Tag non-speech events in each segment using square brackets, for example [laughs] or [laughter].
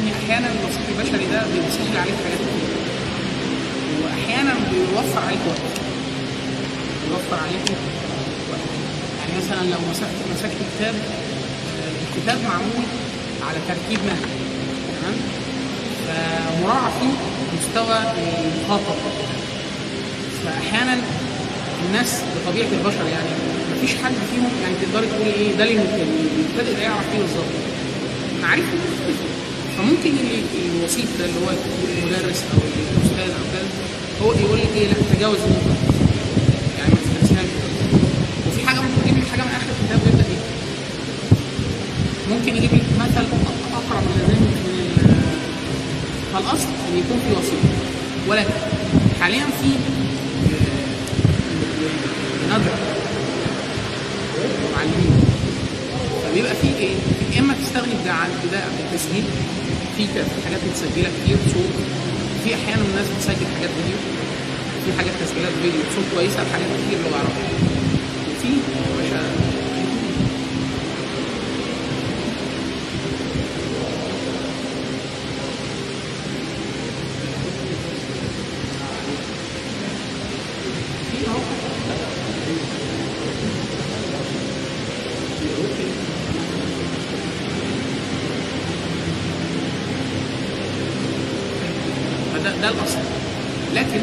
لأن أحيانا الوسيط البشري ده بيسهل عليك حاجات كتير. وأحيانا بيوفر عليك وقت. بيوفر عليك وقت. يعني مثلا لو مسكت مسكت كتاب آه، الكتاب معمول على ترتيب مهني تمام؟ فمراعى فيه مستوى المخاطب فأحيانا الناس بطبيعة البشر يعني مفيش حد فيهم يعني تقدري تقولي إيه ده اللي المبتدئ ده يعرف إيه بالظبط. معرفة مختلفة. فممكن ال- الوسيط ده اللي هو المدرس أو الأستاذ أو كذا هو يقول لك إيه؟ لأ تجاوز يعني ما تسترسلهاش وفي حاجة ممكن يجيب حاجة من آخر الكتاب ويبدا إيه؟ ممكن يجيب مثل أقرب ال- فالاصل إن يكون في وسيط. ولكن حاليا في آه، ندرة. معلمين. فبيبقى في إيه؟ يا إما تستغني بده عن ابتداء بالتسجيل في في حاجات متسجله كتير صوت. في أحيانا الناس بتسجل حاجات فيديو. في حاجات تسجيلات فيديو. صوت كويسه بحاجات كتير لغه عربيه وفي يا باشا في اهو فده ده الأصل. لكن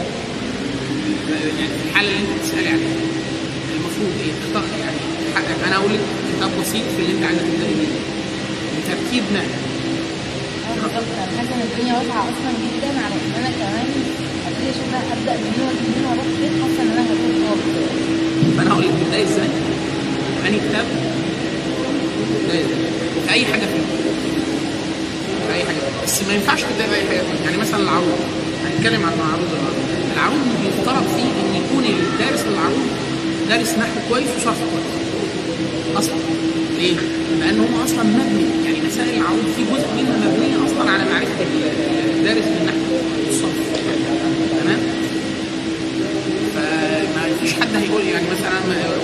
يعني في الحالة اللي أنت بتسألي عليها المفروض إيه؟ تختار يعني حقك. أنا أقول لك كتاب بسيط في اللي أنت عايزة تبداي بيه بترتيب آه بالظبط أنا حاسة إن الدنيا واسعة أصلا جدا على إن أنا كمان أبتدي أشوف بقى أبدأ منين واجي منين وأروح فين. حاسة إن أنا هكون خالص فانا هقول لك تبداي إزاي؟ أنهي كتاب؟ تبداي إزاي؟ وفي أي حاجة فيه. في اي حاجة. بس ما ينفعش تبداي باي حاجة يعني مثلا العروض هنتكلم عن العروض النهارده العروض بيفترض فيه إن يكون الدارس للعروض دارس نحو كويس وصرف كويس. أصلا. ليه؟ لأن هم أصلا مبني. يعني مسائل العروض في جزء منها مبنية أصلا على معرفة ال- الدارس بالنحو والصرف تمام؟ فما فيش حد هيقول يعني مثلا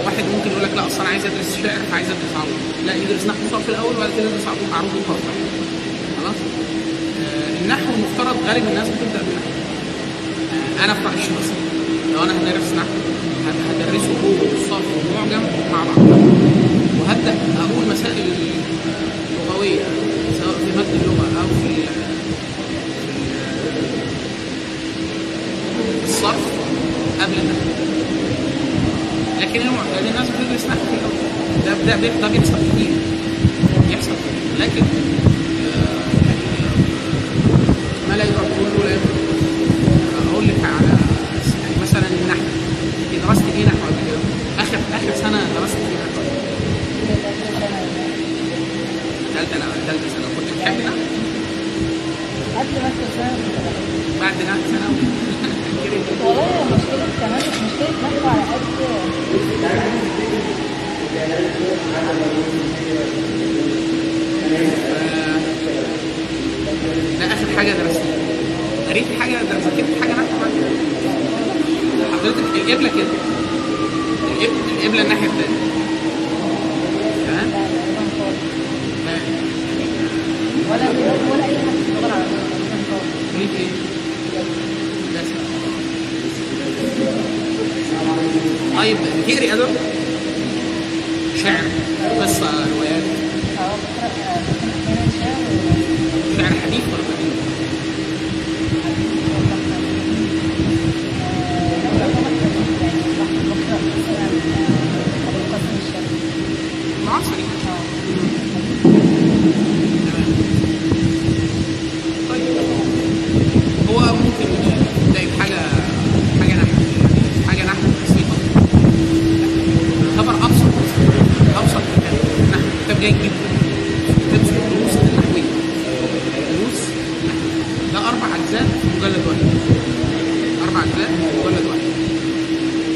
واحد ممكن يقول لك لا اصل أنا عايز أدرس شعر فعايز أدرس عروض. لا يدرس نحو صرف الأول وبعد كده يدرس عروض عروض وصرف النحو المفترض غالب الناس بتبدأ بالنحو أنا في رأيي الشخصي لو أنا هدرس نحو هد- هدرسه هو والصرف والمعجم مع بعض. وهبدأ أقول مسائل لغوية سواء في مد اللغة أو في ال- في الصرف قبل النحو. لكن المعتاد الناس بتدرس نحو في الأول. ده ده بيحصل كتير بيحصل كتير لكن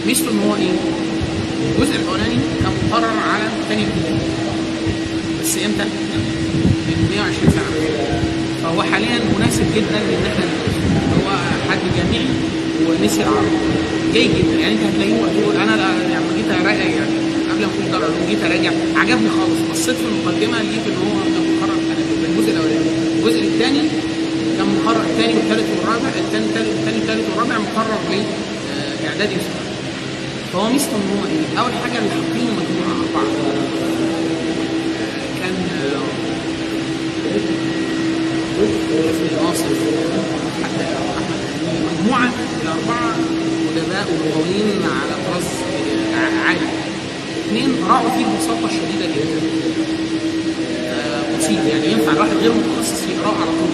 ميزته إن هو إيه؟ الجزء الأولاني كان مقرر على ثاني ابتدائي بس إمتى؟ من 120 سنة فهو حاليا مناسب جدا إن إحنا. هو حد جامعي ونسي العربي جيد جدا يعني أنت هتلاقيه تقول أنا لما جيت أراجع يعني قبل ما كنت اقرا جيت أراجع عجبني خالص بصيت في المقدمة لقيت إن هو كان مقرر في الجزء الأولاني الجزء الثاني كان مقرر الثاني والثالث والرابع الثاني الثالث والرابع مقرر لاعدادي وثانوي فهو ميزته إيه؟ أول حاجة اللي حاطينه مجموعه اربعه كان ناصر حتى احمد. مجموعة الأربعة أدباء ولغويين على طراز عالي اثنين راعوا فيه ببساطه شديدة جدا آه، بسيط يعني ينفع الواحد غير متخصص يقرأه على طول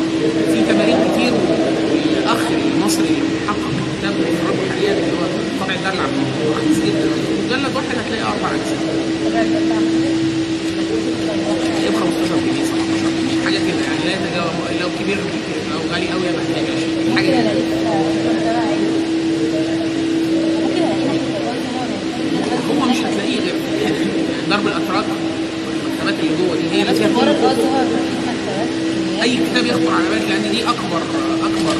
في تمارين كتير والأخ المصري اللي بيحقق كتاب بيخرجه حاليا اللي هو الدار العبد رخيص جدا مجلد واحد هتلاقيه أربع اجزاء هي ب 15 جنيه 17 جنيه حاجة كده يعني لا يتجاوز لو كبير لو غالي قوي يبقى هتلاقيه 20 حاجة كده. هو مش هتلاقيه غير ضرب الاتراك والمكتبات اللي جوه دي. هي اللي فيها أي كتاب يخطر على بالك لأن دي اكبر اكبر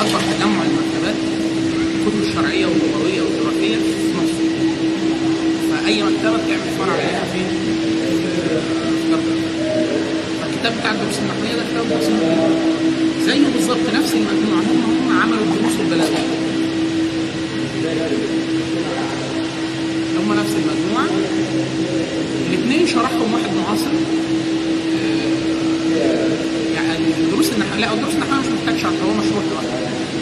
أكبر تجمع المكتبات. الكتب الشرعية واللغوية والجغرافية في مصر. فأي مكتبة بتعمل فرع عليها في في درجة. فالكتاب بتاع الدروس النحويه ده كتاب بسيط جدا زيه بالظبط نفس المجموعة. هم هم عملوا الدروس البلاغيه هم نفس المجموعة. الاثنين شرحهم واحد معاصر. يعني الدروس النحويه لا الدروس النحويه مش محتاج شرح هو مشروع لوحده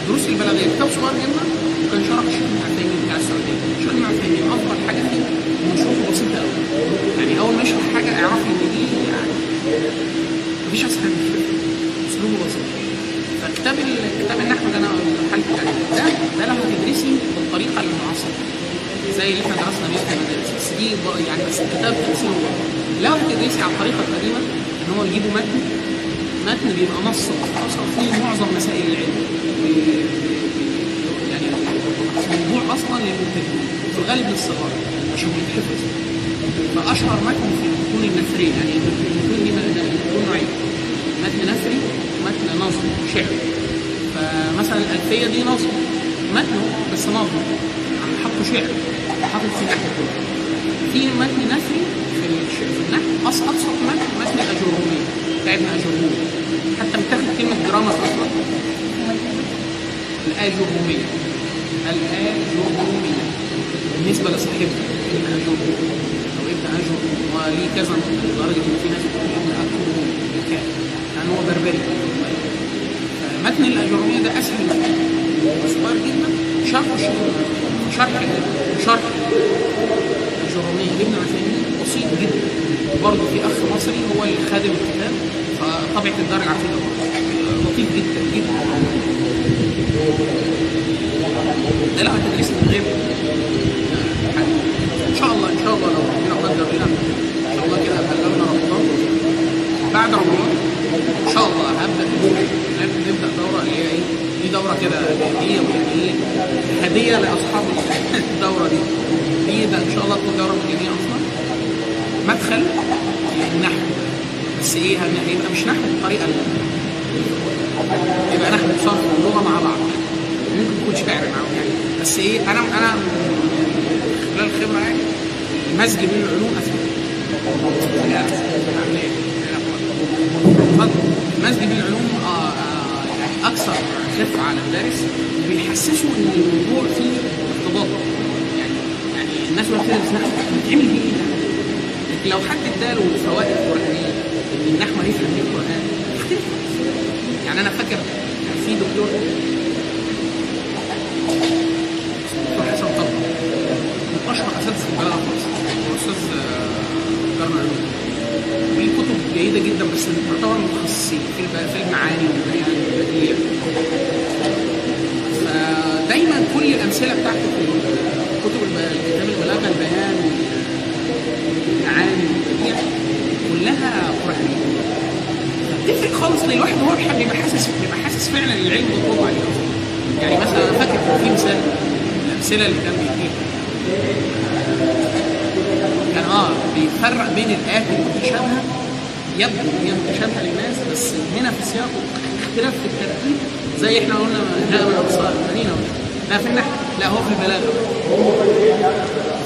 الدروس البلاغية. كتاب صغير جدا. وكان شرح الشيخ ابن عثيمين بتاع السعودية. الشيخ ابن عثيمين أفضل حاجة فيه انه شروحه بسيطه قوي يعني أول ما يشرح حاجة اعرف إن دي يعني مفيش أسهل من كده. أسلوبه بسيط. فكتاب كتاب النحو ده أنا عليه ده ده لو هتدرسي بالطريقة المعاصره زي اللي إحنا درسنا بيها في المدارس بس دي يعني بس الكتاب تفسيره لو هتدرسي على الطريقة القديمة إن هو يجيبوا متن متن بيبقى نص مختصر فيه معظم مسائل العلم بي- بي- بي- يعني أصلا للمبتدئين في الغالب للصغار عشان يتحفظ فاشهر متن في المتون النثريه يعني المتون دي متون نوعين متن نثري ومتن نظم شعر. فمثلا الألفية دي نظم متن بس نظم يعني حطوا شعر. حطوا في كله في متن نثري في الش- في النحو. متن متن الاجروميه بتاع ابن اجروميه حتى متاخد كلمة جرامر أصلا. الاجروميه الاجروميه بالنسبة لصاحبها ابن اجروم أو ابن اجروم وليه كذا نقطه لدرجه ان في ناس بتقول ابن اجروم بالكاف يعني هو بربري. متن الاجروميه ده أسهل متن صغير جدا شرح شرح. شرح الاجروميه لابن عثيمين بسيط جدا. برضه في أخ مصري هو اللي خادم الكتاب فطبعه الدار العتيقه لطيف جدا جدا. ده لو هتدرس من غير ان شاء الله ان شاء الله لو ربنا قدر لنا ان شاء الله كده بلغنا رمضان بعد رمضان ان شاء الله هبدا نب- نبدا دوره اللي هي إيه دي دوره كده هديه يعني إيه هديه لاصحاب الدوره دي دي ده ان شاء الله تكون دوره مجانيه أصلا مدخل للنحو بس إيه هيبقى مش نحو بالطريقة يبقى نحو صرف ولغه مع بعض. ممكن يكون شعر معاهم يعني. بس إيه أنا أنا خلال الخبرة يعني المزج بين العلوم اسهل يعني. المزج بين العلوم آه آه يعني أكثر خفه على المدارس بيحسسوا إن الموضوع فيه ارتباط. يعني يعني الناس نحو بتعمل بيه إيه؟ ده؟ لكن لو حد اداله فوائد قرآنية إن النحو هيفهم بيه القرآن يختلف. يعني أنا فاكر في دكتور دكتور حسن طلب من اشهر اساتذه في مصر هو أستاذ علوم وليه كتب جيدة جدا بس تعتبر متخصصين في في المعاني والبيان والبديع فدايما كل الأمثلة بتاعته في كتب كتاب البلاغة البيان والمعاني والبديع كلها قرآنية. تفرق خالص للواحد وهو بيحب يبقى حاسس بيبقى حاسس فعلا إن العلم مطلوب عليه. يعني مثلا أنا فاكر كان في مثال الأمثلة اللي كان بيديها. كان آه بيفرق بين الايات المتشابهه يبدو إن هي متشابهة للناس بس هنا في سياق اختلاف في الترتيب زي إحنا قلنا جاء من ابصار المدينة لا في النحو لا هو في البلاغه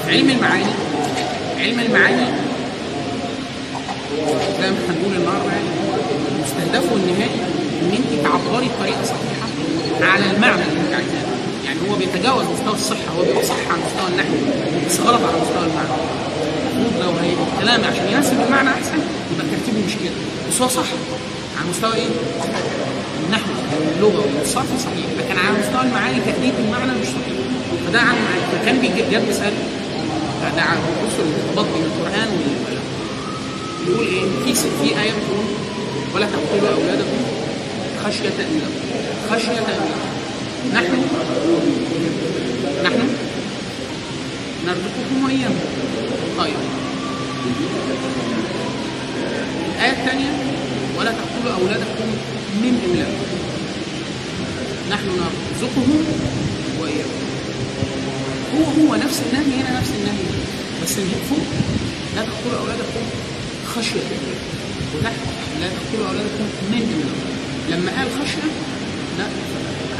علم المعاني علم المعاني ما إحنا هنقول النهارده يعني. مستهدفه النهائي إن أنت تعبري بطريقة صحيحة على المعنى اللي أنت عايزاه. يعني هو بيتجاوز مستوى الصحة هو بيبقى صح على مستوى النحو بس غلط على مستوى المعنى. المفروض لو هيبقى الكلام عشان يناسب المعنى أحسن يبقى ترتيبه مش كده. بس هو صح على مستوى إيه؟ النحو واللغة والصرف صحيح لكن على مستوى المعاني تأدية المعنى مش صحيح. فده عن فكان بيجي جاب مثال ده عن بين القرآن بيقول إيه؟ في في آية بتقول ولا تقتلوا اولادكم خشية املاق خشية املاق نحن؟ نحن؟ نرزقكم واياهم طيب. الآية الثانية ولا تقتلوا أولادكم من إملاق نحن نرزقهم وإياكم. هو هو نفس النهي هنا نفس النهي. بس فوق لا تقتلوا أولادكم خشية إملاق وتحت لا تقتلوا أولادكم من لما قال خشية لا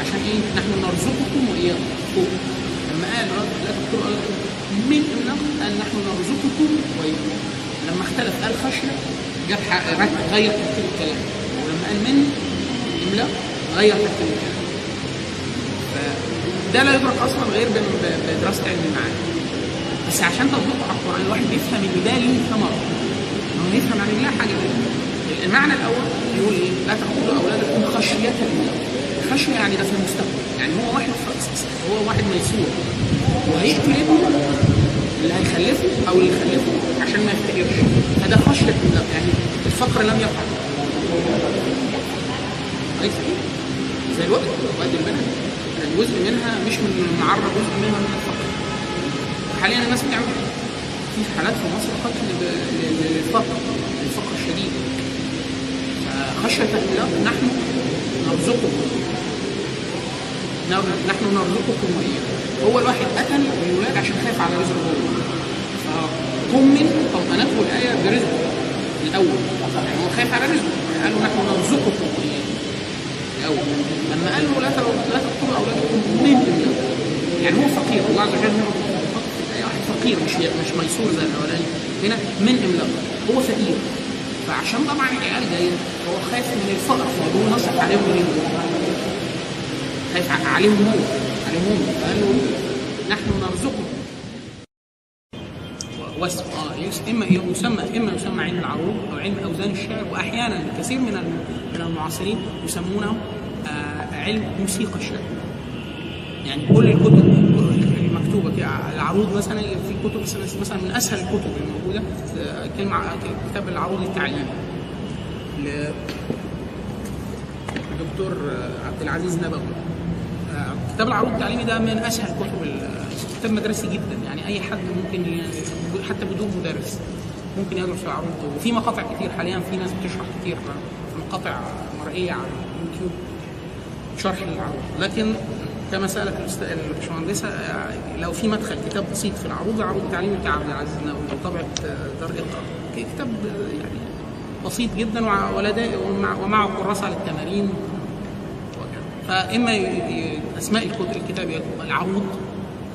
عشان إيه؟ نحن نرزقكم وإياكم. فوق لما قال لا تقتلوا أولادكم من إملاق قال نحن نرزقكم وإياكم. لما اختلف قال خشية جاب غير ترتيب الكلام. ولما قال من إملاق غير ترتيب الكلام. فده لا يدرك أصلا غير بدراسة علم المعاني بس عشان تطبيقه على القرآن الواحد يفهم ان ده ليه ثمره هو يفهم عن الله حاجة تانية. المعنى الأول يقول إيه لا تقتلوا أولادكم خشية الله. خشية يعني ده في المستقبل. يعني هو واحد هو واحد ميسور. وهيقتل ابنه اللي هيخلفه أو اللي يخلفه عشان ما يفتقرش. فده خشية الله. يعني الفقر لم يقع. ليس زي الوقت. وقت البنات. جزء منها مش من المعرة جزء منها من الفقر. حاليا الناس بتعمل. في حالات في مصر قتل للفقر. للفقر الشديد فخشية الله نحن نرزقكم. نر- نحن نرزقكم. وإياكم هو الواحد قتل الولاد عشان خايف على رزقه هو. فطمن طمأنته الآية برزقه. الأول. يعني هو خايف على رزقه. قالوا نحن نرزقكم. وإياكم الأول. لما قال له لا تقتلوا أولادكم من إملاق يعني هو فقير. الله عز وجل واحد فقير مش مش ميسور زي الأولاني. هنا من إملاق هو فقير. فعشان طبعا العيال جاية هو خايف من الفقر فهو نصح عليهم منين؟ خايف عليهم هو عليهم هم. فقال له نحن آه يس- إما يسمى إما يسمى علم العروض أو علم أوزان الشعر. وأحيانا كثير من من المعاصرين يسمونه آه علم موسيقى الشعر. يعني كل الكتب المكتوبة العروض مثلا في كتب مثلا- من أسهل الكتب الموجودة آه، كلمه كتاب العروض التعليمي. ل- الدكتور آه، عبد العزيز نبوي آه، كتاب العروض التعليمي ده من اسهل كتب كتاب مدرسي جدا. يعني أي حد ممكن حتى بدون مدرس ممكن يدرس العروض. وفي مقاطع كتير حاليا في ناس بتشرح كتير مقاطع مرئية على اليوتيوب شرح العروض. لكن كما الأست- الباشمهندسة آه، لو في مدخل كتاب بسيط في العروض العروض التعليمي بتاع عبد العزيز النووي أو طبعه آه، دار اقرا كتاب يعني بسيط جدا ومع- كراسة للتمارين وكذا. فإما أسماء الكتب الكتاب العروض.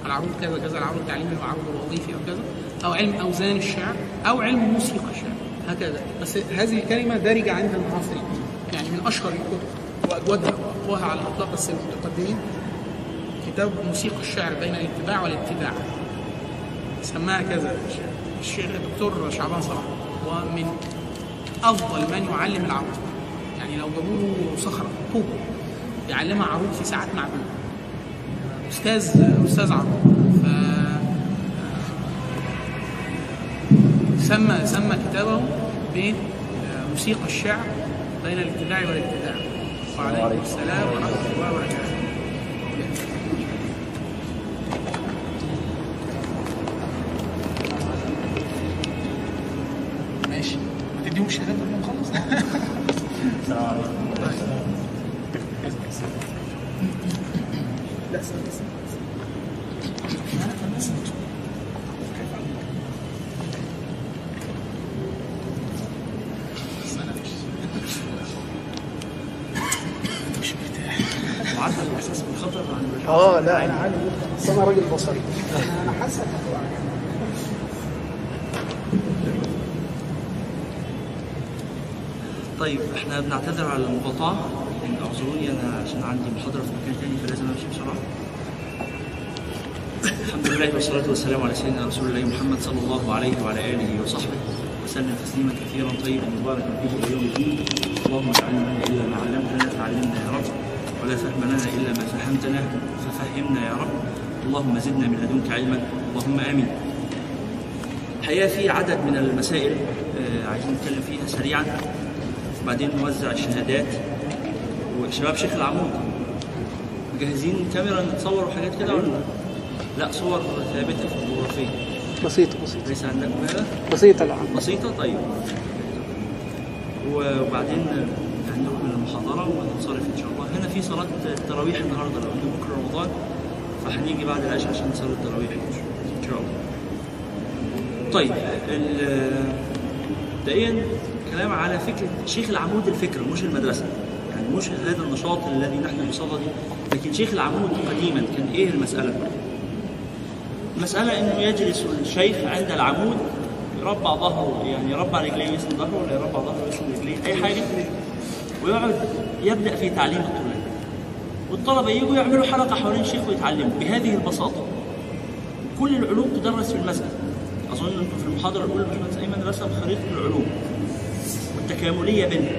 العروض كذا كذا العروض التعليمي والعروض الوظيفي أو كذا أو علم أوزان الشعر أو علم موسيقى الشعر. هكذا. بس هذه الكلمة دارجة عند المعاصرين. يعني من أشهر الكتب. واجودها وأقواها على الأطلاق بس المتقدمين. كتاب موسيقى الشعر بين الاتباع والابتداع سماها كذا. الشيخ الدكتور شعبان صلاح. ومن أفضل من يعلم العروض يعني لو جابوا له صخرة طوب يعلمها عروض في ساعات معدودة. أستاذ أستاذ عروض ف سمى سمى كتابه بموسيقى الشعر بين الابتداع والابتداع. وعليكم السلام ورحمة الله وبركاته ماشي ما تديهم الشهاده قبل ما نخلص السلام عليكم لا استنى استنى مش مرتاح وعدى الاحساس بالخطر عن الرجال آه لا أنا عادي جدا بس أنا راجل بصري أنا حاسس هتقع طيب إحنا بنعتذر على المقاطعة. يعني أعذروني أنا عشان عندي محاضرة في مكان تاني فلازم أمشي بسرعة. الحمد لله والصلاة والسلام على سيدنا رسول الله محمد صلى الله عليه وعلى آله وصحبه. وسلم تسليما كثيرا طيبا مباركا فيه إلى يوم الدين. اللهم اجعلنا إلا ما علمتنا فعلمنا يا رب. ولا فهم لنا إلا ما فهمتنا ففهمنا يا رب. اللهم زدنا من لدنك علما. اللهم آمين. الحقيقة في عدد من المسائل آه، عايزين نتكلم فيها سريعا. وبعدين نوزع الشهادات وشباب شيخ العمود مجهزين كاميرا نتصور وحاجات كده ولا لا؟ صور ثابتة فوتوغرافيه بسيطة بسيطة. ليس عندكم هذا بسيطة الآن بسيطة؟ طيب. وبعدين هنكمل المحاضره وننصرف إن شاء الله. هنا في صلاة التراويح النهارده لو بكرة رمضان فهنيجي بعد العشاء عشان نصلي التراويح إن شاء الله. طيب ال- مبدئيا كلام على فكرة شيخ العمود الفكرة مش المدرسة. يعني مش هذا النشاط الذي نحن بصدده لكن شيخ العمود قديما كان إيه المسألة؟ المساله إنه يجلس الشيخ عند العمود يربع ظهره يعني يربع رجليه ويسند ظهره ولا يربع ظهره ويسند رجليه أي حاجة. ويقعد يبدأ في تعليم الطلاب. والطلبة يجوا يعملوا حلقة حوالين الشيخ ويتعلموا. بهذه البساطة كل العلوم تدرس في المسجد أظن أنتم في المحاضرة الأولى باشمهندس ايمن رسم خريطه العلوم. والتكامليه بينها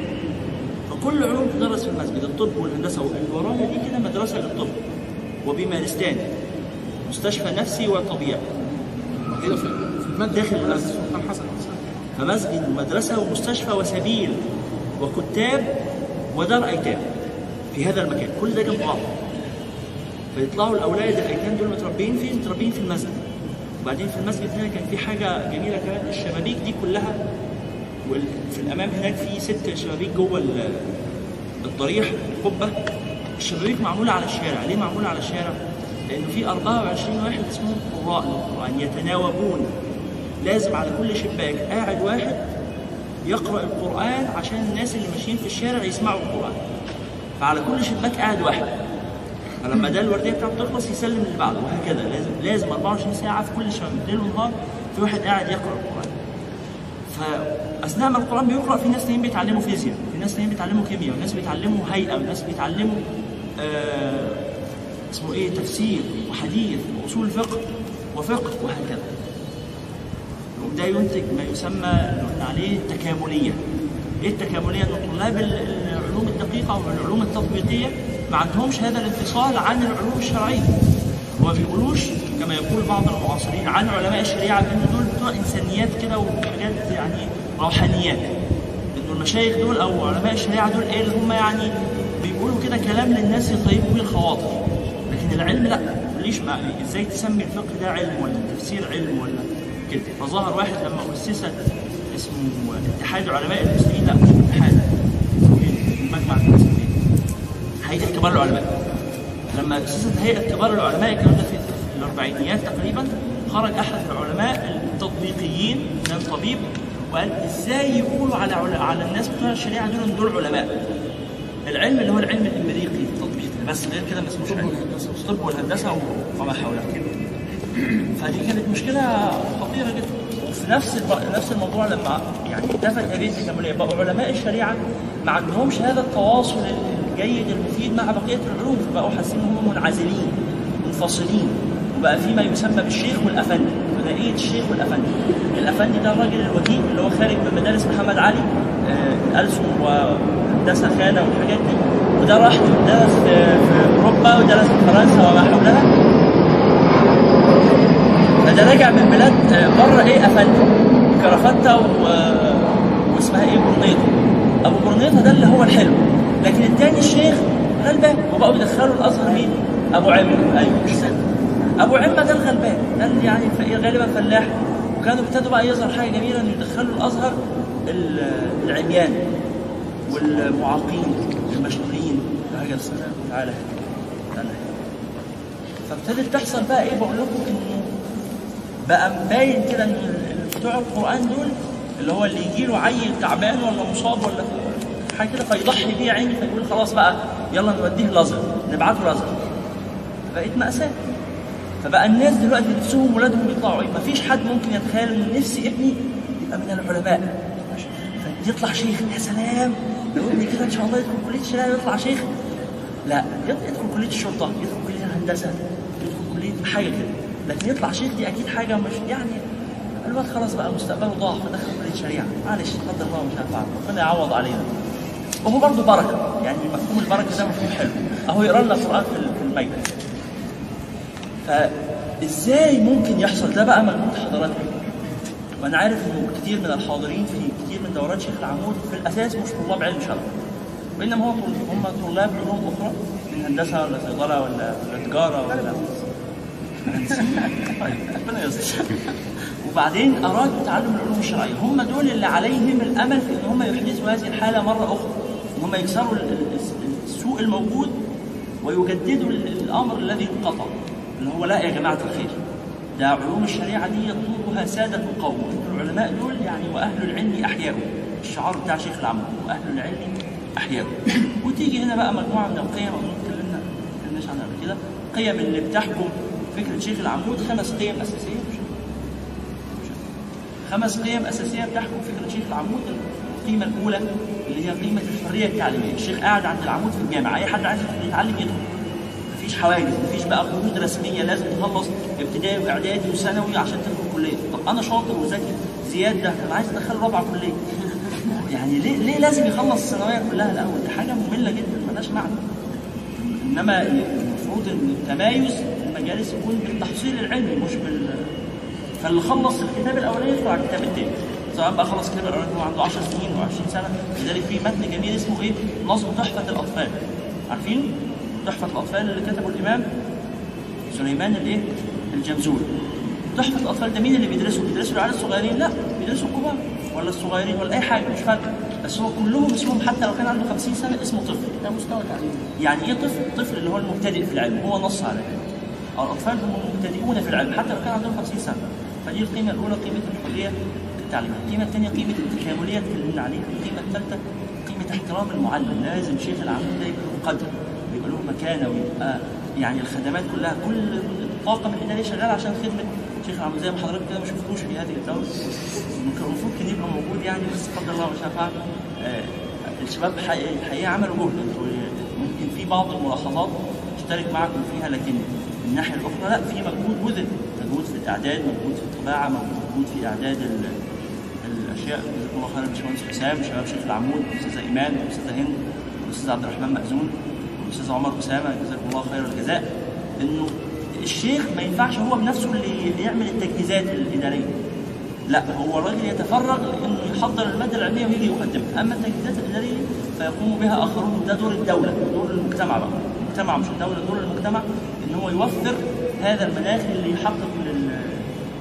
فكل العلوم تدرس في المسجد الطب والهندسة واللي ورانا دي كده مدرسة للطب وبمارستان مستشفى نفسي وطبيعي. داخل المسجد. فمسجد ومدرسة ومستشفى وسبيل وكتاب ودار أيتام في هذا المكان. كل ده جنب بعض. فيطلعوا الأولاد الأيتام دول متربيين فين؟ متربيين في المسجد. وبعدين في المسجد هنا كان في حاجة جميلة كمان الشبابيك دي كلها وفي الأمام هناك في ست شبابيك جوه ال- الضريح القبة الشبابيك معمولة على الشارع. ليه معمولة على الشارع؟ لأنه في 24 واحد اسمهم قراء للقرآن يتناوبون. لازم على كل شباك قاعد واحد يقرأ القرآن عشان الناس اللي ماشيين في الشارع يسمعوا القرآن. فعلى كل شباك قاعد واحد. فلما ده الوردية بتاعته تخلص يسلم اللي بعده. وهكذا. لازم لازم 24 ساعة في كل شباك ليل ونهار في واحد قاعد يقرأ القرآن. فأثناء ما القرآن بيقرأ في ناس تانيين بيتعلموا فيزياء في ناس تانيين بيتعلموا كيمياء وناس بيتعلموا هيئة وناس بيتعلموا آه اسمه إيه تفسير وحديث وأصول فقه وفقه وهكذا. وده ينتج ما يسمى عليه التكامليه إيه التكاملية؟ إن طلاب ال- العلوم الدقيقة والعلوم التطبيقية ما عندهمش هذا الانفصال عن العلوم الشرعية. وما بيقولوش كما يقول بعض المعاصرين عن علماء الشريعة بان دول إنسانيات كده وحاجات يعني روحانيات. إنه المشايخ دول أو علماء الشريعة دول إيه اللي هم يعني بيقولوا كده كلام للناس يطيبوا بيه الخواطر لكن العلم لأ. ليش ما إزاي تسمي الفقه ده علم ولا التفسير علم ولا كده؟ فظهر واحد لما اسست اسمه اتحاد علماء المسلمين. لأ مش اتحاد. مجمع المسلمين هيئة كبار العلماء. لما أسست هيئة كبار العلماء الكلام ده في الأربعينيات تقريبا خرج أحد العلماء التطبيقيين كان طبيب وقال إزاي يقولوا على عل- على الناس بتوع الشريعة دول إن دول علماء؟ العلم اللي هو العلم الأمريكي التطبيقي بس غير كده ما اسموش علم. الطب والهندسة وما حولها. فدي كانت مشكلة خطيرة جدا. وفي نفس. نفس الموضوع لما يعني انتفت هذه التكامليه بقوا علماء الشريعة ما عندهمش هذا التواصل الجيد المفيد مع بقية العلوم فبقوا حاسين إن هم منعزلين منفصلين. وبقى في ما يسمى بالشيخ والأفندي. ثنائيه الشيخ والأفندي. الأفندي ده الراجل الوكيل اللي هو خارج من مدارس محمد علي آه، ألسن وهندسة خانة والحاجات دي. وده راح درس في, أوروبا ودرس في فرنسا وما حولها. فده راجع من بلاد آه، بره إيه أفندي. كرافتة و... واسمها إيه برنيطه أبو برنيطه ده اللي هو الحلو. لكن التاني الشيخ غلبان وبقوا يدخلوا الأزهر مين؟ أبو عمه أيوه مش سهل. أبو عمة ده الغلبان ده يعني غالبا فلاح. وكانوا ابتدوا بقى يظهر حاجة جميلة انه يدخلوا الأزهر ال- العميان والمعاقين المشلولين هكذا تعالى تعالى فابتدت تحصل بقى إيه؟ بقول لكم انه بقى مبين كده إن بتوع القرآن دول اللي هو اللي يجي له عيل تعبان ولا مصاب ولا حاجة كده فيضحي بيه عيني فيقول خلاص بقى يلا نوديه الأزهر نبعته الأزهر. بقت مأساة. فبقى الناس دلوقتي نفسهم ولادهم يطلعوا إيه مفيش حد ممكن يتخيل إن نفسي ابني يبقى من العلماء. يطلع شيخ يا سلام. لو ابني كده إن شاء الله يدخل كلية الشريعة ويطلع شيخ. لا يد- يدخل كلية الشرطة يدخل كلية الهندسة يدخل كلية حاجة كده. لكن يطلع شيخ دي أكيد حاجة مش يعني الواد خلاص بقى مستقبله ضاع فدخل كلية الشريعة. معلش قدر الله مش هينفع ربنا يعوض علينا. وهو برضه بركة. يعني مفهوم البركة ده مفهوم حلو. أهو يقرأ لنا قران في ال- في الميدان فازاي ممكن يحصل ده بقى مجهود حضراتكم وأنا عارف إنه كتير من الحاضرين في كتير من دورات شيخ العمود في الأساس مش طلاب علم شرع وإنما هو هم طلاب علوم أخرى من هندسة ولا صيدلة ولا ولا تجارة ولا ربنا يستر. وبعدين ارادوا تعلم العلوم الشرعية. هم دول اللي عليهم الأمل في إن هم يحدثوا هذه الحالة مرة أخرى. إن هم يكسروا ال- ال- السوء الموجود ويجددوا ال- الأمر الذي انقطع. اللي هو لا يا جماعة الخير. ده علوم الشريعة دي يطلبها سادة القوم. العلماء دول يعني وأهل العلم أحياء. الشعار بتاع شيخ العمود وأهل العلم أحياء. [coughs] وتيجي هنا بقى مجموعة من القيم أظن اتكلمنا ما اتكلمناش عنها قبل كده. قيم اللي بتحكم فكرة شيخ العمود خمس قيم أساسية. مش خمس قيم أساسية بتحكم فكرة شيخ العمود القيمة الأولى اللي هي قيمة الحرية التعليمية. الشيخ قاعد عند العمود في الجامعة أي حد عايز يتعلم يدخل. مفيش حواجز مفيش بقى قيود رسمية لازم تخلص ابتدائي وإعدادي وثانوي عشان تدخل كلية. طب أنا شاطر وذكي زياد ده أنا عايز ادخله رابعة كلية. [laughs] يعني ليه ليه لازم يخلص الثانوية كلها؟ الأول دي حاجة مملة جدا ملهاش معنى. إنما المفروض إن التمايز المجالس يكون بالتحصيل العلمي مش بال فاللي خلص الكتاب الأولاني يدخل على الكتاب الثاني سواء بقى خلص الكتاب الأولاني هو عنده 10 سنين و20 سنة لذلك في متن جميل اسمه إيه؟ نظم تحفة الأطفال. عارفين؟ تحفة الأطفال اللي كتبه الإمام سليمان الايه؟ الجمزوري تحفة الأطفال ده مين اللي بيدرسه؟ بيدرسوا العيال الصغيرين؟ لا بيدرسوا الكبار ولا الصغيرين ولا أي حاجة مش فارقة. بس هو كلهم اسمهم حتى لو كان عنده 50 سنة اسمه طفل. ده مستوى تعليمي. يعني إيه طفل؟ طفل اللي هو المبتدئ في العلم هو نص على كده. الأطفال هم مبتدئون في العلم حتى لو كان عندهم 50 سنة. فدي القيمة الأولى قيمة الحرية التعليميه القيمة الثانية قيمة التكاملية اتكلمنا عليها القيمة الثالثه قيمة احترام المعلم. لازم شيخ العمود ده له قدر. مكانه ويبقى يعني الخدمات كلها كل الطاقم الاداري شغال عشان خدمة شيخ العمود زي ما حضرتك كده ما شفتوش في هذه الدولة المفروض كان يبقى موجود يعني بس قدر الله ما شاء فعل آه، الشباب حقيقة الحقيقة عملوا جهد. ممكن في بعض الملاحظات اشترك معكم فيها لكن من الناحية الأخرى لا في مجهود بذل مجهود في الإعداد مجهود في الطباعة مجهود في إعداد ال- الأشياء. جزاكم الله خير الباشمهندس حسام شباب شيخ العمود الأستاذة إيمان الأستاذة هند الأستاذ عبد الرحمن مأذون. والأستاذ عمر أسامة جزاكم الله خير الجزاء إنه الشيخ ما ينفعش هو بنفسه اللي يعمل التجهيزات الإدارية. لا هو الراجل يتفرغ لأنه يحضر المادة العلمية ويجي يقدمها أما التجهيزات الإدارية فيقوم بها آخرون ده دور الدولة دور المجتمع بقى. المجتمع مش الدولة دور المجتمع إن هو يوفر هذا المناخ اللي يحقق لل-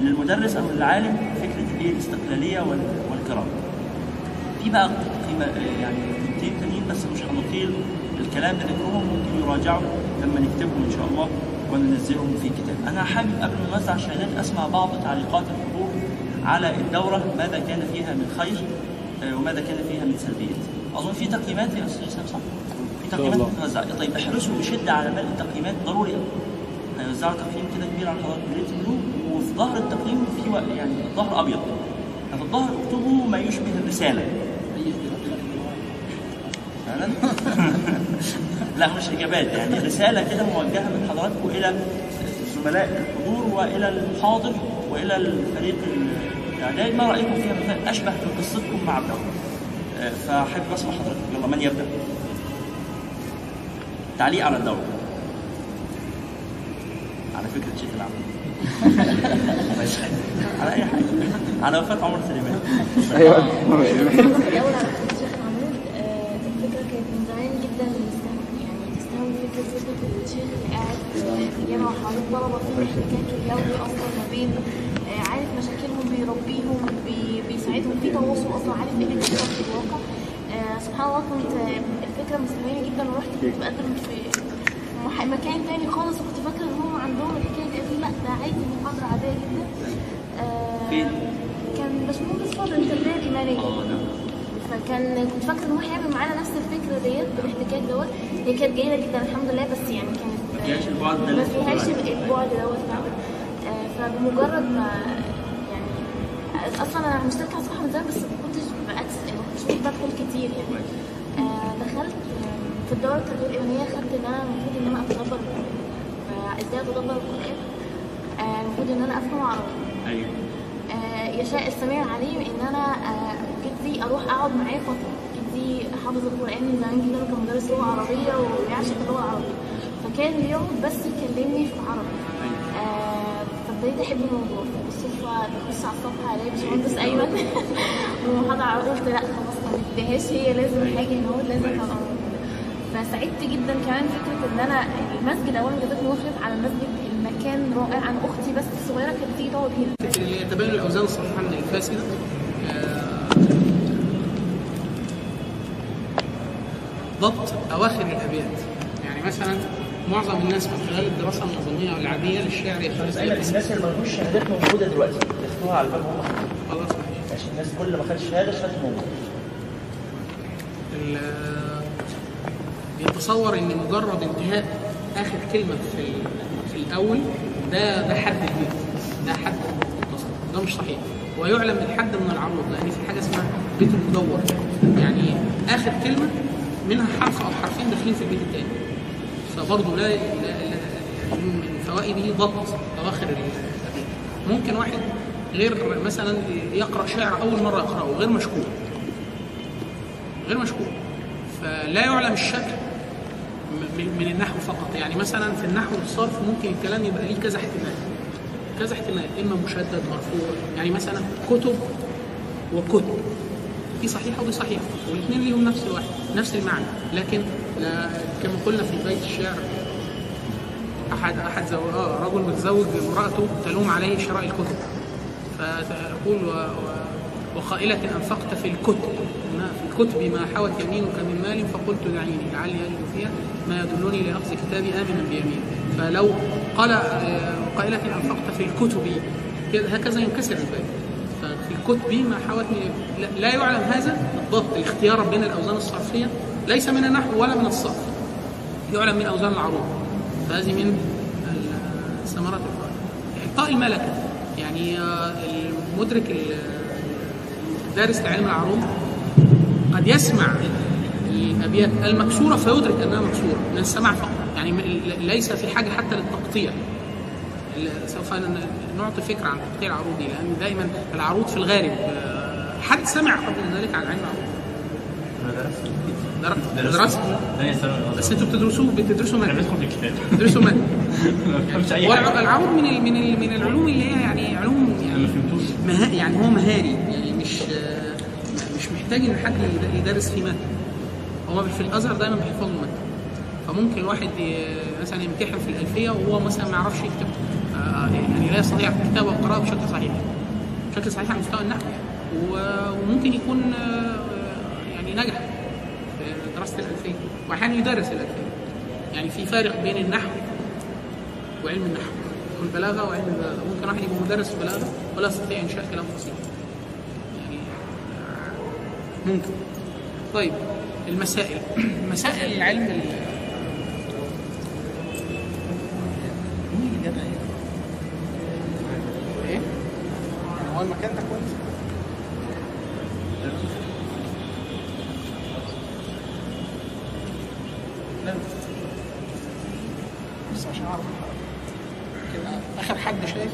للمدرس أو للعالم فكرة الإيه؟ الاستقلالية وال- والكرامة. في بقى يعني قيمتين تانيين بس مش هنطيل. الكلام بذكرهم ممكن يراجعوا لما نكتبهم إن شاء الله وننزلهم في كتاب. أنا حابب قبل ما نوزع الشهادات أسمع بعض تعليقات الحضور على الدورة ماذا كان فيها من خير آه، وماذا كان فيها من سلبيات. أظن في تقييمات يا أستاذ إسلام صح؟ في تقييمات بتتوزع طيب احرصوا بشدة على ملء التقييمات ضروري قوي. هيوزعوا تقييم كده كبير على حضرتك بريد بلو وفي ظهر التقييم في وق- يعني الظهر ابيض. ففي الظهر اكتبوا ما يشبه الرسالة. [laughs] [laughs] لا مش إجابات يعني رسالة كده موجهة من حضراتكم إلى زملاء الحضور وإلى الحاضر وإلى الفريق الاعداد ما رأيكم فيها مثلا؟ أشبه في قصتكم مع الدولة آه، فأحب أسمع حضرتك. يلا من يبدأ؟ تعليق على الدولة على فكرة شيخ العمل [laughs] على أي حاجة. على وفاة عمر سليمان. أيوه الأول على فكرة الشيخ محمود آه، الفكرة كانت من زمان جدا يستهوي يعني تستهوي فكرة فكرة الشيخ اللي قاعد في الجامعة وحواليه الطلبة في احتكاك اليومي أصلا ما بين آه، عارف مشاكلهم بيربيهم بي- بيساعدهم في تواصل أصلا عارف إيه اللي بيحصل في الواقع. آه، سبحان الله كنت آه، الفكرة مستهوية جدا ورحت كنت بقدم في مكان تاني خالص وكنت فاكرة إن هم عندهم الحكاية دي. لا ده عادي محاضرة عادية جدا. فين؟ كان باشمهندس الإيمانية آه نعم. فكان كنت فاكرة إن هو هيعمل معانا نفس الفكرة ديت بالاحتكاك دوت هي كانت جيدة جدا الحمد لله. بس يعني كانت ما فيهاش البعد ده اللي ما فيهاش البعد دوت آه، فبمجرد ما يعني أصلا أنا مشتركه على الصفحة من زمان بس ما كنتش بأكس ما كنتش بدخل كتير يعني. آه، دخلت في الدورة التربوية الإيمانية خدت إن أنا المفروض إن أنا أتدبر القرآن فإزاي أتدبر القرآن؟ آه، المفروض إن أنا أفهم عربي. أيوه. آه، يشاء السميع العليم إن أنا آه، جدي أروح أقعد معاه فتره جدي حافظ القرآن من زمان جدا وكان مدرس لغة عربية ويعشق اللغة العربيه فكان بيقعد بس يكلمني في العربي آه، فابتديت احب الموضوع؟ بالصدفه بخش على الصفحة ألاقي باشمهندس أيمن. [laughs] ومحاضره عربي قلت لا خلاص ما بديهاش هي لازم حاجة هو لازم ابقى عربي فسعدت جدا كمان فكرة إن أنا المسجد اولا جدتني وصلت على المسجد. المكان رائع. أنا أختي بس الصغيرة كانت بتيجي تقعد هنا. اللي يتبين الأوزان الصحيحه من الفاسده آه، ضبط أواخر الأبيات. يعني مثلا معظم الناس من خلال الدراسة النظامية والعاديه للشعر يخلص أيوه الناس اللي ما لهمش شهادات موجودة دلوقتي ياخدوها على الباب هم؟ خلاص ماشي. عشان الناس كل ما خد شهادة شهادته موجودة. بيتصور إن مجرد انتهاء آخر كلمة في في الأول ده ده حد البيت ده حد المتصل ده مش صحيح. ويعلم الحد من العروض لأن في حاجة اسمها بيت المدور. يعني آخر كلمة منها حرف أو حرفين داخلين في البيت الثاني فبرضه لا, من فوائده ضبط أواخر ممكن واحد غير مثلا يقرأ شعر أول مرة يقرأه غير مشكور غير مشكور فلا يعلم الشكل من النحو فقط. يعني مثلا في النحو والصرف ممكن الكلام يبقى ليه كذا احتمال. كذا احتمال. إما مشدد مرفوع. يعني مثلا كتب وكتب. دي صحيحة ودي صحيحة. والاثنين ليهم نفس الواحد نفس المعنى. لكن لا كما قلنا في بيت الشعر. احد أحد زو... آه رجل متزوج امراته تلوم عليه شراء الكتب. فتقول و... و... وقائلة أنفقت في الكتب ما في الكتب ما حوت يمينك من مال فقلت دعيني لعلي أجد فيها ما يدلني لأخذ كتابي آمنا بيمين فلو قال آه، قائلة أنفقت في الكتب هكذا ينكسر البيت. ففي الكتب ما حوت لا يعلم هذا بالضبط الاختيار بين الأوزان الصرفية. ليس من النحو ولا من الصرف. يعلم من أوزان العروض. فهذه من ثمرات الفوائد إعطاء الملكة يعني آه، المدرك ال- الدارس لعلم العروض قد يسمع الأبيات المكسورة فيدرك أنها مكسورة من السماع فقط. يعني ليس في حاجة حتى للتقطيع. سوف نعطي فكرة عن تقطيع العروض لأن دائما العروض في الغالب آه، حد سمع قبل ذلك عن علم العروض؟ درست؟ درست بس أنتوا بتدرسوا في الكتاب بتدرسوا مادة. [laughs] ما بفهمش أي العروض من ال من ال من العلوم اللي هي يعني علوم يعني ما فهمتوش. مها يعني هو مهاري. يعني مش مش محتاج إن حد يد- يدرس فيه مادة. هو في الأزهر دايما بيحفظوا مادة. فممكن الواحد مثلا يمتحن في الألفية وهو مثلا ما يعرفش يكتب آه، يعني لا يستطيع الكتابة والقراءة بشكل صحيح. بشكل صحيح على مستوى النحو. وممكن يكون آه، نجح في دراسة الألفية واحيانا يدرس الألفية. يعني في فارق بين النحو وعلم النحو والبلاغة وعلم البلاغة. ممكن واحد يبقى مدرس بلاغة ولا يستطيع إنشاء كلام فصيح يعني آه، ممكن. طيب المسائل. [clears throat] مسائل العلم ال- مين اللي جابها؟ إيه؟ هو المكان ده كويس لا بس عشان اعرف كده اخر حد شايف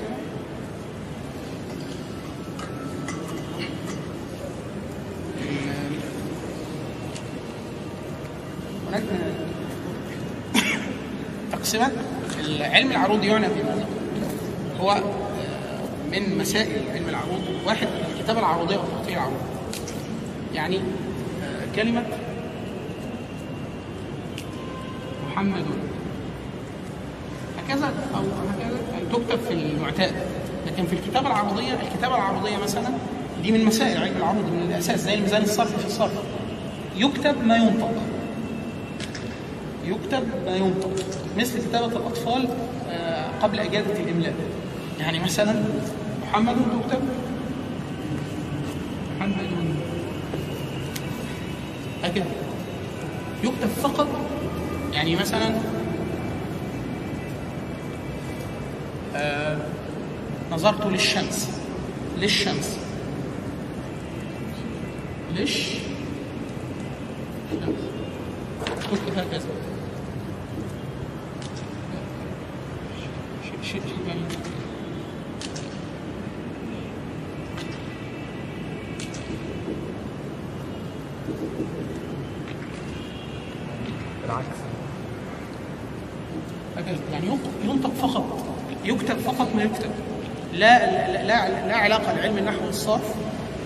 هناك تقسيمات العلم العروض يعنى بماذا؟ هو من مسائل علم العروض واحد الكتابة العروضية وتقطيع العروض يعني كلمة محمد هكذا أو هكذا تكتب في المعتاد. لكن في الكتابه العرضيه الكتابه العرضيه مثلا دي من مسائل علم العروض من الأساس زي الميزان الصرفي في الصرف. يكتب ما ينطق. يكتب ما ينطق. مثل كتابة الأطفال آه، قبل اجازه الإملاء. يعني مثلا محمد تكتب محمد هكذا يكتب فقط يعني مثلا آه، نظرت للشمس. للشمس. ليش تكتب هكذا. شيء. جميل بالعكس يعني ينطق ينطق فقط يكتب فقط ما يكتب. لا لا لا, لا علاقة لعلم النحو والصرف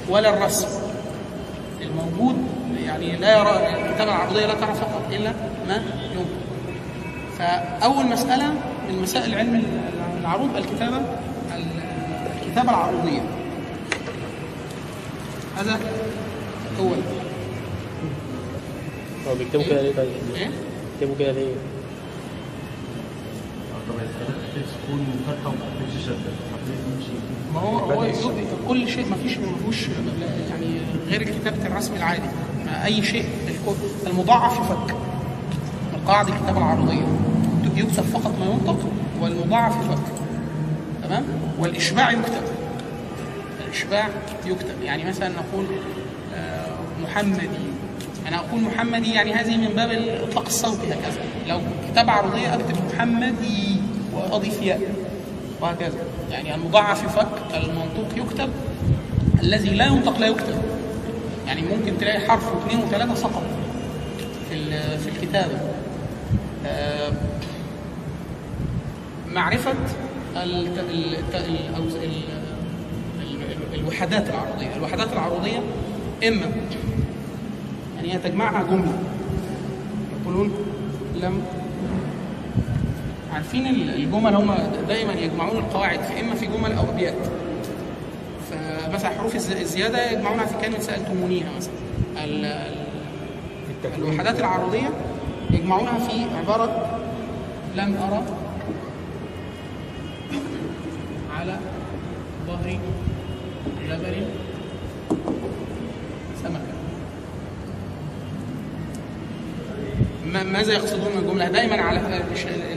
ولا الرسم. الموجود يعني لا يرى الكتابه العربيه لا ترى فقط إلا ما ينطق. فأول مسألة من مسائل علم العروض الكتابة الكتابة العروضية. هذا اول هو بيكتبوا كده ليه طيب؟ إيه؟ بيكتبوا كده ليه؟ تكون فتحه وما يمشي ما هو هو كل شيء ما فيش ما فيهوش يعني غير الكتابة الرسم العادي. ما أي شيء المضاعف يفك. القاعدة الكتابة العرضية يكتب فقط ما ينطق والمضاعف يفك تمام؟ والإشباع يكتب. الإشباع يكتب. يعني مثلا نقول آه، محمدي. أنا أقول محمدي يعني هذه من باب الإطلاق الصوتي هكذا. لو كتابة عرضية أكتب محمدي وأضيف ياء وهكذا. يعني المضاعف يفك المنطوق يكتب. الذي لا ينطق لا يكتب. يعني ممكن تلاقي حرف واثنين وثلاثة سقط في في الكتابة. معرفة الت- الت- ال- الوحدات العرضية. الوحدات العرضية إما يعني هي تجمعها جملة. يقولون لم عارفين ال- الجمل هم دايما يجمعون القواعد في اما في جمل أو أبيات. فمثلا حروف الز- الزيادة يجمعونها في كلمة سألتمونيها مثلا. ال- ال- الوحدات العرضية يجمعونها في عبارة لم أرى على ظهر جبل سمكة. ما- ماذا يقصدون من الجملة؟ دائما على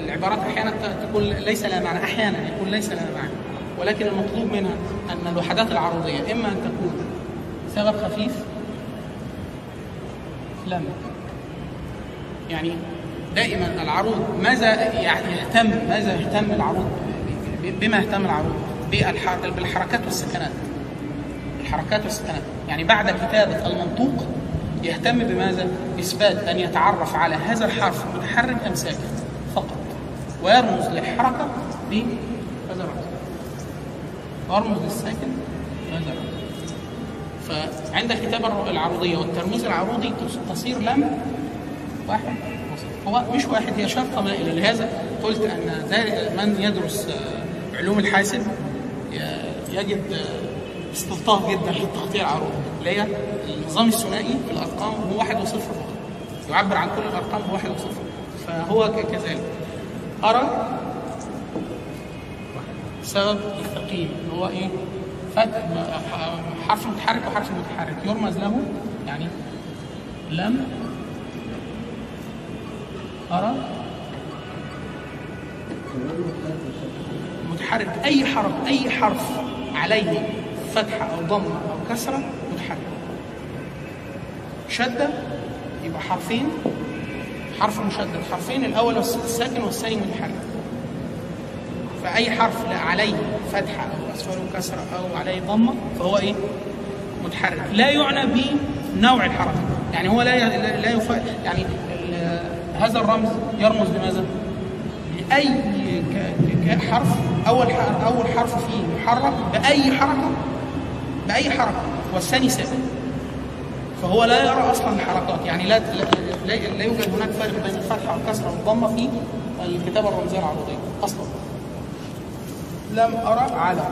العبارات أحيانا تكون ليس لها معنى، أحيانا يكون ليس لها معنى، ولكن المطلوب منها أن الوحدات العروضية إما أن تكون سبب خفيف لم. يعني دائما العروض ماذا يعني يهتم ماذا يهتم العروض؟ بما يهتم العروض بالح- بالحركات والسكنات. الحركات والسكنات. يعني بعد كتابة المنطوق يهتم بماذا؟ إثبات أن يتعرف على هذا الحرف متحرك أم ساكن فقط. ويرمز للحركة بهذا الرمز ويرمز للساكن بهذا الرمز فعند الكتابة العروضية والترميز العروضي تصير لم واحد. هو مش واحد هي شرطة مائلة لهذا قلت أن من يدرس علوم الحاسب ي- يجد آه، استلطاف جدا في التغطية العروضي اللي هي النظام الثنائي في الأرقام هو واحد وصفر. فقط يعبر عن كل الأرقام بواحد وصفر. فهو كذلك. أرى سبب الثقيل اللي هو إيه؟ فتح حرف متحرك وحرف متحرك. يرمز له يعني لم أرى متحرك أي حرف أي حرف عليه فتحة أو ضمة أو كسرة متحرك شدة يبقى حرفين. حرف مشدد حرفين الأول الساكن والثاني متحرك فأي حرف لا عليه فتحة أو أسفله كسرة أو عليه ضمة فهو إيه؟ متحرك لا يعنى بنوع الحركة. يعني هو لا لا يف... يعني هذا الرمز يرمز لماذا؟ لأي ك- ك- حرف أول حرف أول حرف فيه محرك بأي حركة؟ بأي حركة؟ والثاني ساكن فهو لا يرى أصلا الحركات. يعني لا لا, لا, يوجد هناك فرق بين الفتحه والكسره والضمه في الكتابه الرمزيه العربية أصلا. لم أرى على.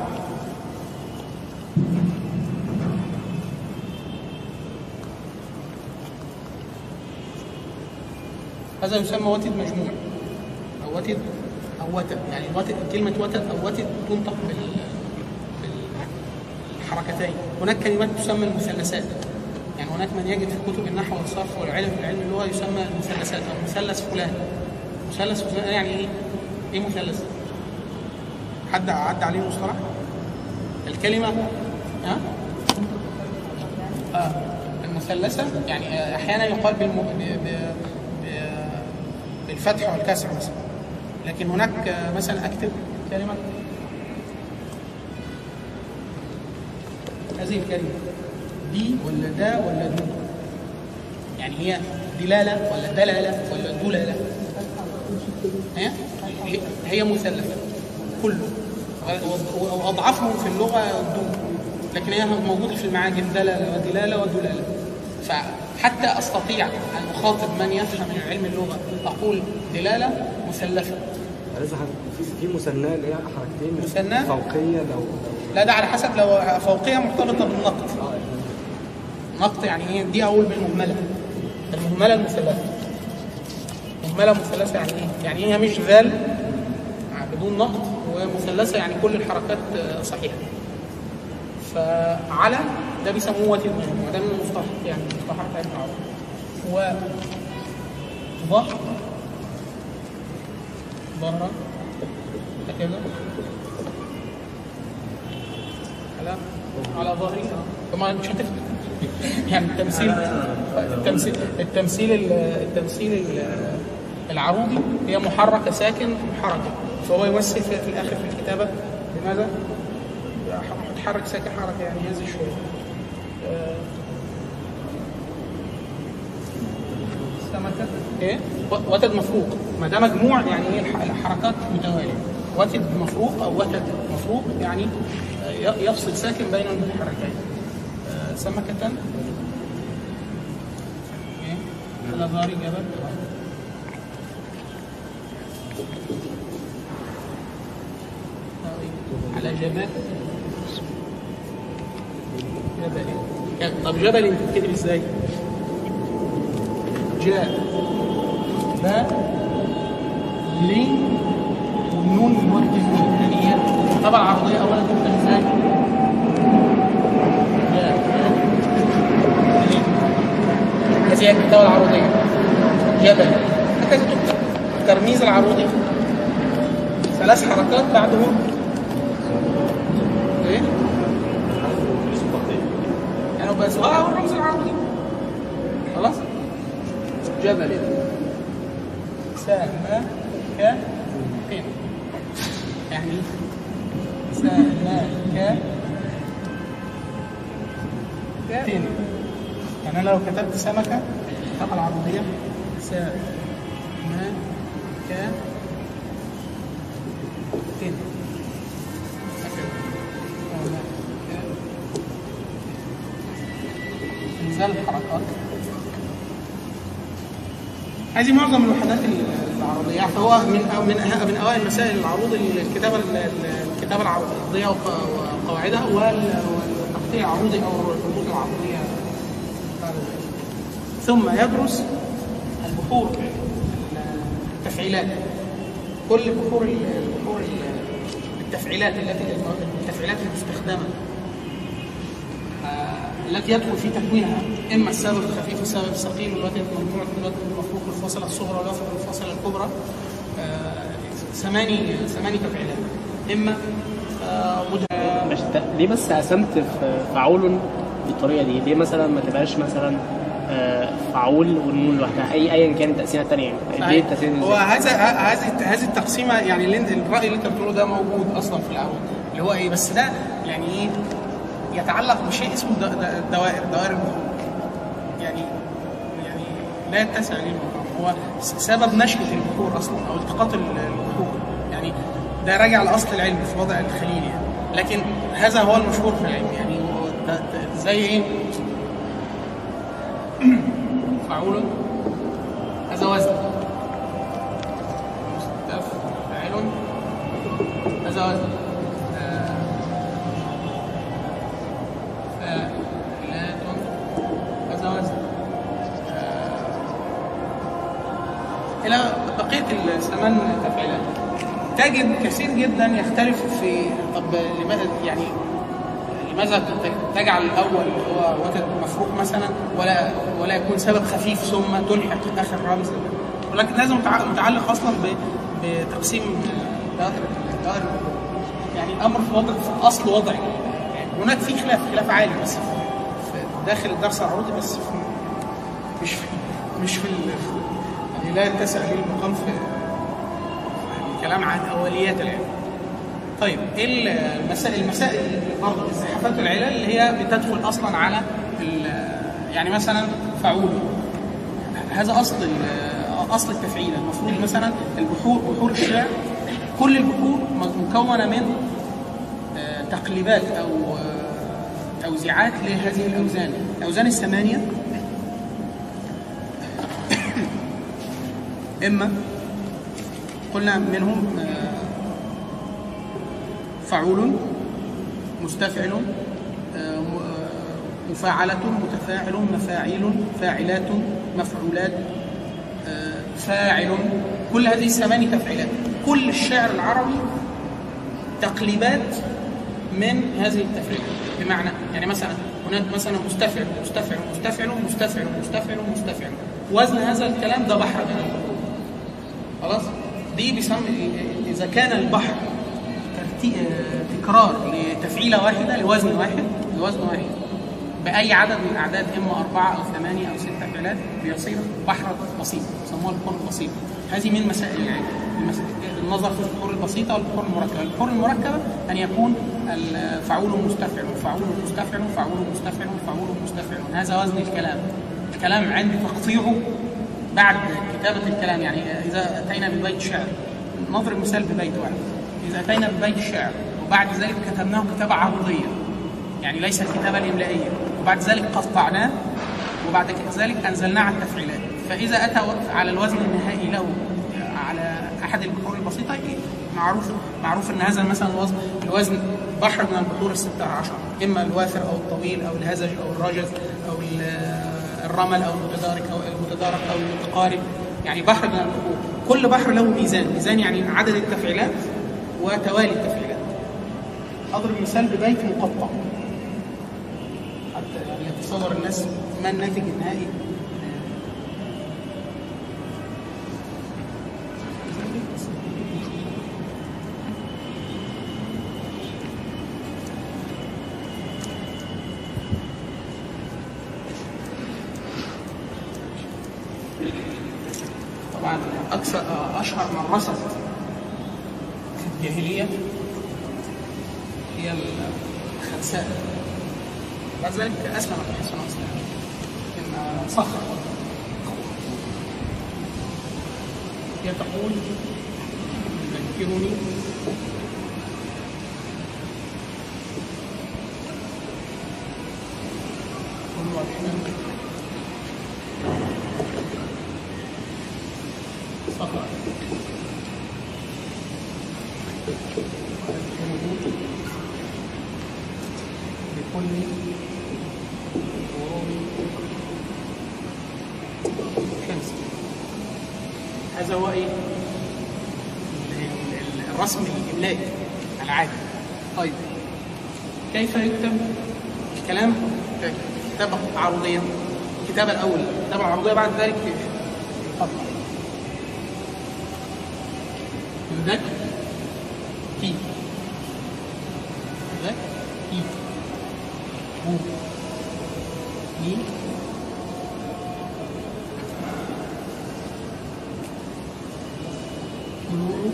هذا يسمى وتد مجموع أو وتد أو وتد يعني وتد كلمة وتد أو وتد تنطق بال بالحركتين هناك كلمات تسمى المثلثات يعني هناك من يجد في كتب النحو والصرف والعلم العلم اللغة يسمى المثلثات أو مثلث فلان مثلث فلان يعني إيه؟ إيه مثلث؟ حد عدى عليه مصطلح؟ الكلمة ها؟ آه. المثلثة يعني أحيانا يقال بالم... ب... ب... ب... الفتح والكسر مثلا لكن هناك مثلا أكتب كلمة. هذه الكلمة. دي ولا دا ولا دو يعني هي دلالة ولا دلالة ولا دلالة. هي هي مثلثة. كله. واضعفهم في اللغة دو لكن هي موجودة في المعاجم دلالة ودلالة ودلالة. فحتى أستطيع أن أخاطب من يفهم من علم اللغة أقول دلالة مثلثة. في مثناه اللي هي حركتين مثناه؟ فوقية لو لا ده على حسب لو فوقية مرتبطة بالنقط نقط يعني إيه؟ دي أقول بالمهملة. المهملة المثلثة. مهمله مثلثة يعني إيه؟ يعني هي مش ذال؟ بدون نقط ومثلثة يعني كل الحركات صحيحة. فعلى ده بيسموه مهم وده من المصطلح يعني المصطلحات العرب و ظهر ظهرا هكذا على على ظهري. طبعا مش هتفرق. يعني التمثيل التمثيل التمثيل ال- التمثيل ال- العروضي هي محركة ساكن محركه فهو يمثل في, الآخر في الكتابة. لماذا؟ تحرك ساكن حركة يعني ينزل شوية. آه، سمكة. إيه؟ وتد مفروق ما ده مجموع يعني إيه؟ الح- الحركات متوالية. وتد مفروق أو وتد مفروق يعني آه، يفصل ساكن بين الحركتين. آه، سمكة. إيه؟ على ظهر جبل. على جبل. جبل. طب جبل انت بتكتب إزاي؟ جاء. باء. لين والنون يعني هي طبعا العرضية أولا باء لين هذه هي الكتابة العروضية جبل. هكذا تكتب الترميز العروضي. ثلاث حركات بعدهم إيه؟ يعني هو الرمز العربي خلاص؟ جبل. سامة. ك فين يعني سامة ك تين. يعني أنا لو كتبت سمكة الطاقة العربية سامة ك تين. إنزال الحركات. هذه معظم الوحدات العرضية فهو من من أه- من أوائل مسائل العروض الكتابة العرضية وق- وقواعدها وال- والتقطيع العروضي أو الرموز العرضية. ثم يدرس البحور التفعيلات. كل بحور ال- بحور ال- التفعيلات التي التفعيلات المستخدمة. التي يدخل في تكوينها إما السبب الخفيف والسبب الثقيل والوتد المجموع والوتد المفروق الفاصله الصغرى والوتد الفاصله الكبرى. آه، ثماني ثماني تفعيلات. إما آه، مد- مش ت- ليه بس قسمت في فعول بالطريقة دي؟ ليه مثلا ما تبقاش مثلا آه، فعول والنون لوحدها؟ اي ايا كان التقسيمه الثانية يعني ليه التقسيمه هو؟ هذا هذه هذه التقسيمة يعني اللي الرأي اللي أنت بتقوله ده موجود أصلا في العروض اللي هو إيه؟ بس ده يعني إيه؟ يتعلق بشيء اسمه د- د- الدوائر دوائر البحور يعني يعني لا يتسع ليه هو سبب نشأة البحور أصلا أو التقاط ال- البحور يعني ده راجع لأصل العلم في وضع الخليل يعني. لكن هذا هو المشهور في العلم. يعني زي إيه؟ [clears throat] فعول هذا وزن. مستف فاعل هذا وزن. تجد كثير جدا يختلف في طب لماذا يعني لماذا تجعل الأول هو وتد مفروق مثلا ولا ولا يكون سبب خفيف ثم تلحق آخر رمز ولكن متع- متعلق أصلا بتقسيم الحروف. يعني أمر في وضع في أصل وضع يعني هناك في خلاف خلاف عالي بس في داخل الدرس العروضي بس في مش في مش في يعني لا يتسع لي المقام في الكلام عن أوليات العلم. طيب إيه المسائل المسائل برضه الزحافات العلل اللي هي بتدخل أصلا على يعني مثلا فعول. هذا أصل أصل التفعيل. المفروض مثلا البحور بحور الشعر كل البحور مكونة من آه، تقليبات أو آه، توزيعات لهذه الأوزان. الأوزان الثمانية [coughs] إما قلنا منهم آه، فعول مستفعل آه، آه، مفاعلة متفاعل مفاعيل فاعلات مفعولات فاعل. كل هذه الثماني تفعيلات. كل الشعر العربي تقليبات من هذه التفعيلات. بمعنى يعني مثلا هناك مثلا مستفعل مستفعل مستفعل مستفعل مستفعل مستفعل. وزن هذا الكلام ده بحر خلاص؟ دي بيسمي إذا كان البحر تكرار لتفعيلة واحدة لوزن واحد لوزن واحد. بأي عدد من الاعداد إما أربعة أو ثمانية أو ست فعلات بيصير بحر بسيط يسموها البحور البسيطه هذه من مسائل المس- النظر في البحور البسيطة والبحور المركبة. البحور المركبة أن يكون الفعول مستفعل وفعول مستفعل وفعول مستفعل وفعول مستفعل. هذا وزن الكلام. الكلام عند تقطيعه بعد كتابة الكلام يعني إذا أتينا ببيت شعر نضرب مثال ببيت واحد. إذا أتينا ببيت شعر وبعد ذلك كتبناه كتابة عرضية يعني ليس الكتابة الإملائية وبعد ذلك قطعناه وبعد ذلك أنزلناه على التفعيلات. فإذا أتى على الوزن النهائي له على أحد البحور البسيطة معروف معروف أن هذا مثلا الوزن الوزن بحر من البحور الستة عشر. إما الوافر أو الطويل أو الهزج أو الرجز أو ال- الرمل أو المتدارك أو المتدارك أو المتقارب يعني بحر من البحور كل بحر له ميزان. ميزان يعني عدد التفعيلات وتوالي التفعيلات. أضرب مثال ببيت مقطع. حتى يعني يتصور الناس ما الناتج النهائي طبعا أكثر اشهر من رصد في الجاهليه هي الخنساء بعد ذلك اسلمت حسن اسلام ان صخر هي تقول يذكرني كل واحد صخر بكل غروب شمس هذا هو إيه؟ ال- ال- الرسم الاملائي العادي طيب كيف يكتب؟ الكلام كتابة عرضية. الكتابة الأول. الكتابة العرضية بعد ذلك خط ذاك تي ذاك تي هو مين طلوع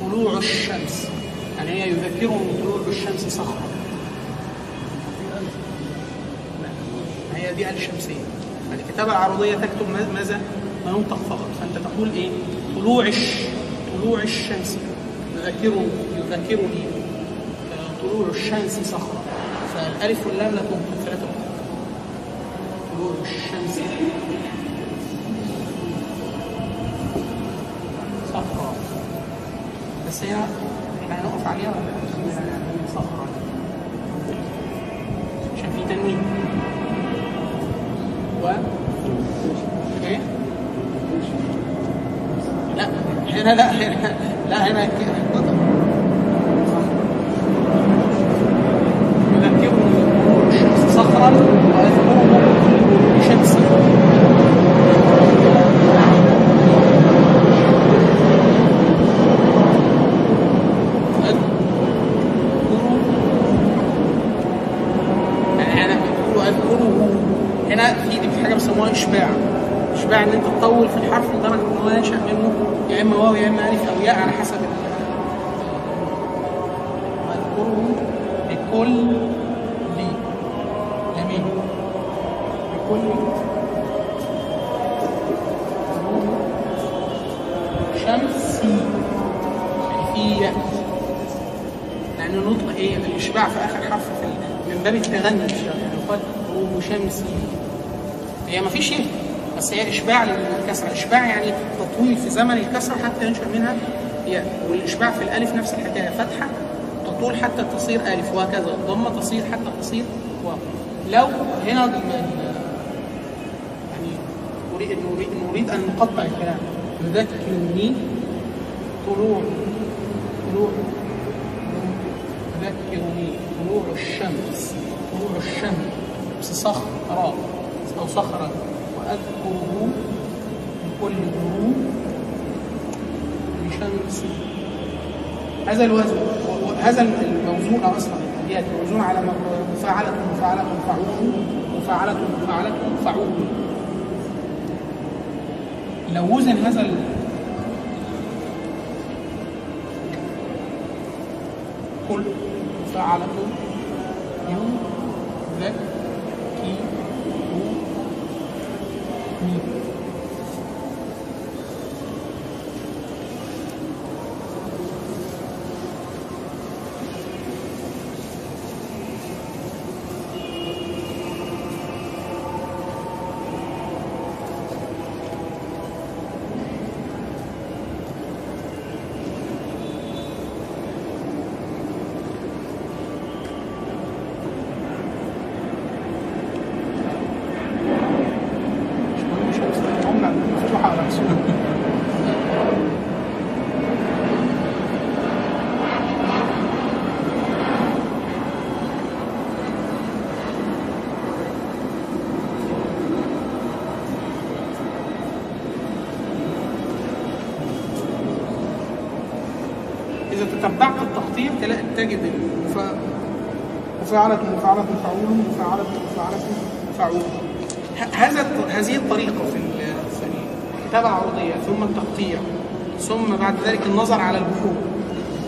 طلوع الشمس يعني هي يذكرهم طلوع الشمس صخرة لا، هي دي آلة شمسية الكتابة العرضية تكتب ما- ماذا؟ ما ينطق فقط فأنت تقول إيه؟ طلوع الش... طلوع الشمس يذكرني يذكرني آه، طلوع الشمس صخرة فالألف واللام لا تنطق فلا تنطق طلوع الشمس صخرة بس هي إحنا هنقف عليها ولا لا؟ صخرة عشان في تنوين و إيه؟ لا هنا لا هنا لا هنا صخرا ويذكرهم schätzen. ال- من باب التغني مش يعني فجر شمسي هي ما فيش ياء بس هي إشباع للكسرة إشباع يعني تطويل في زمن الكسرة حتى ينشأ منها. ياء والإشباع في الألف نفس الحكاية. فتحة تطول حتى تصير ألف وهكذا. الضمة تصير حتى تصير واو. لو هنا يعني نريد نريد, نريد أن نقطع الكلام. يذكرني طلوع طلوع يذكرني طلوع الشمس. الشمس صخرة أو صخرة وأذكره بكل غروب بشمس هذا الوزن هذا الموزون أصلا الأبيات موزون على مفاعلة مفاعلة فعول مفاعلة مفاعلة فعول لو وزن هذا ال- كل فعلة يو ذك كي هو مي مش مهم مش هم مفتوحة على نفسهم إذا تتبعت التقطيع تلاقي تجد مفاعلة مفاعلة فعول مفاعلة مفاعلة فعول ه- هذا هذه الطريقة في ال- في الكتابة العرضية ثم التقطيع ثم بعد ذلك النظر على البحور.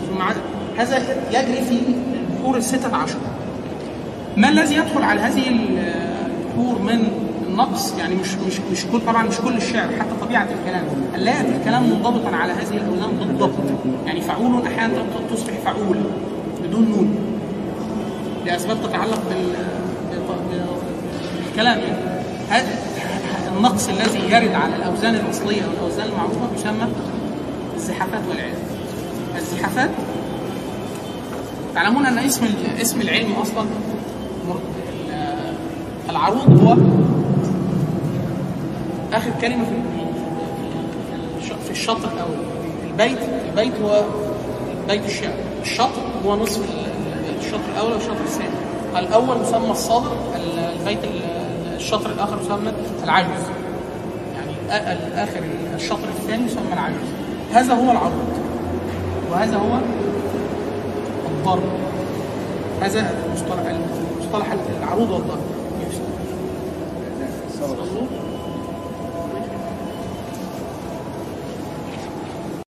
ثم هذا يجري في البحور الستة عشر. ما الذي يدخل على هذه البحور من النقص يعني مش مش مش كل طبعا مش كل الشعر حتى طبيعة الكلام. لا ياتي الكلام منضبطا على هذه الاوزان بالضبط يعني فعول أحيانا تصبح فعول بدون نون. لأسباب تتعلق بال بال- بالكلام. يعني هذا النقص الذي يرد على الأوزان الأصلية والاوزان المعروفة يسمى الزحافات والعلم. الزحافات تعلمون أن اسم اسم العلم أصلا العروض هو آخر كلمة في في الشطر الأول البيت. البيت هو بيت الشعر. الشطر هو نصف ال- الشطر الأول والشطر الثاني. الأول يسمى الصادر ال- البيت ال- الشطر الآخر يسمى العجز يعني آخر الشطر الثاني يسمى العجز هذا هو العروض. وهذا هو الضرب. هذا مصطلح مصطلح العروض والضرب.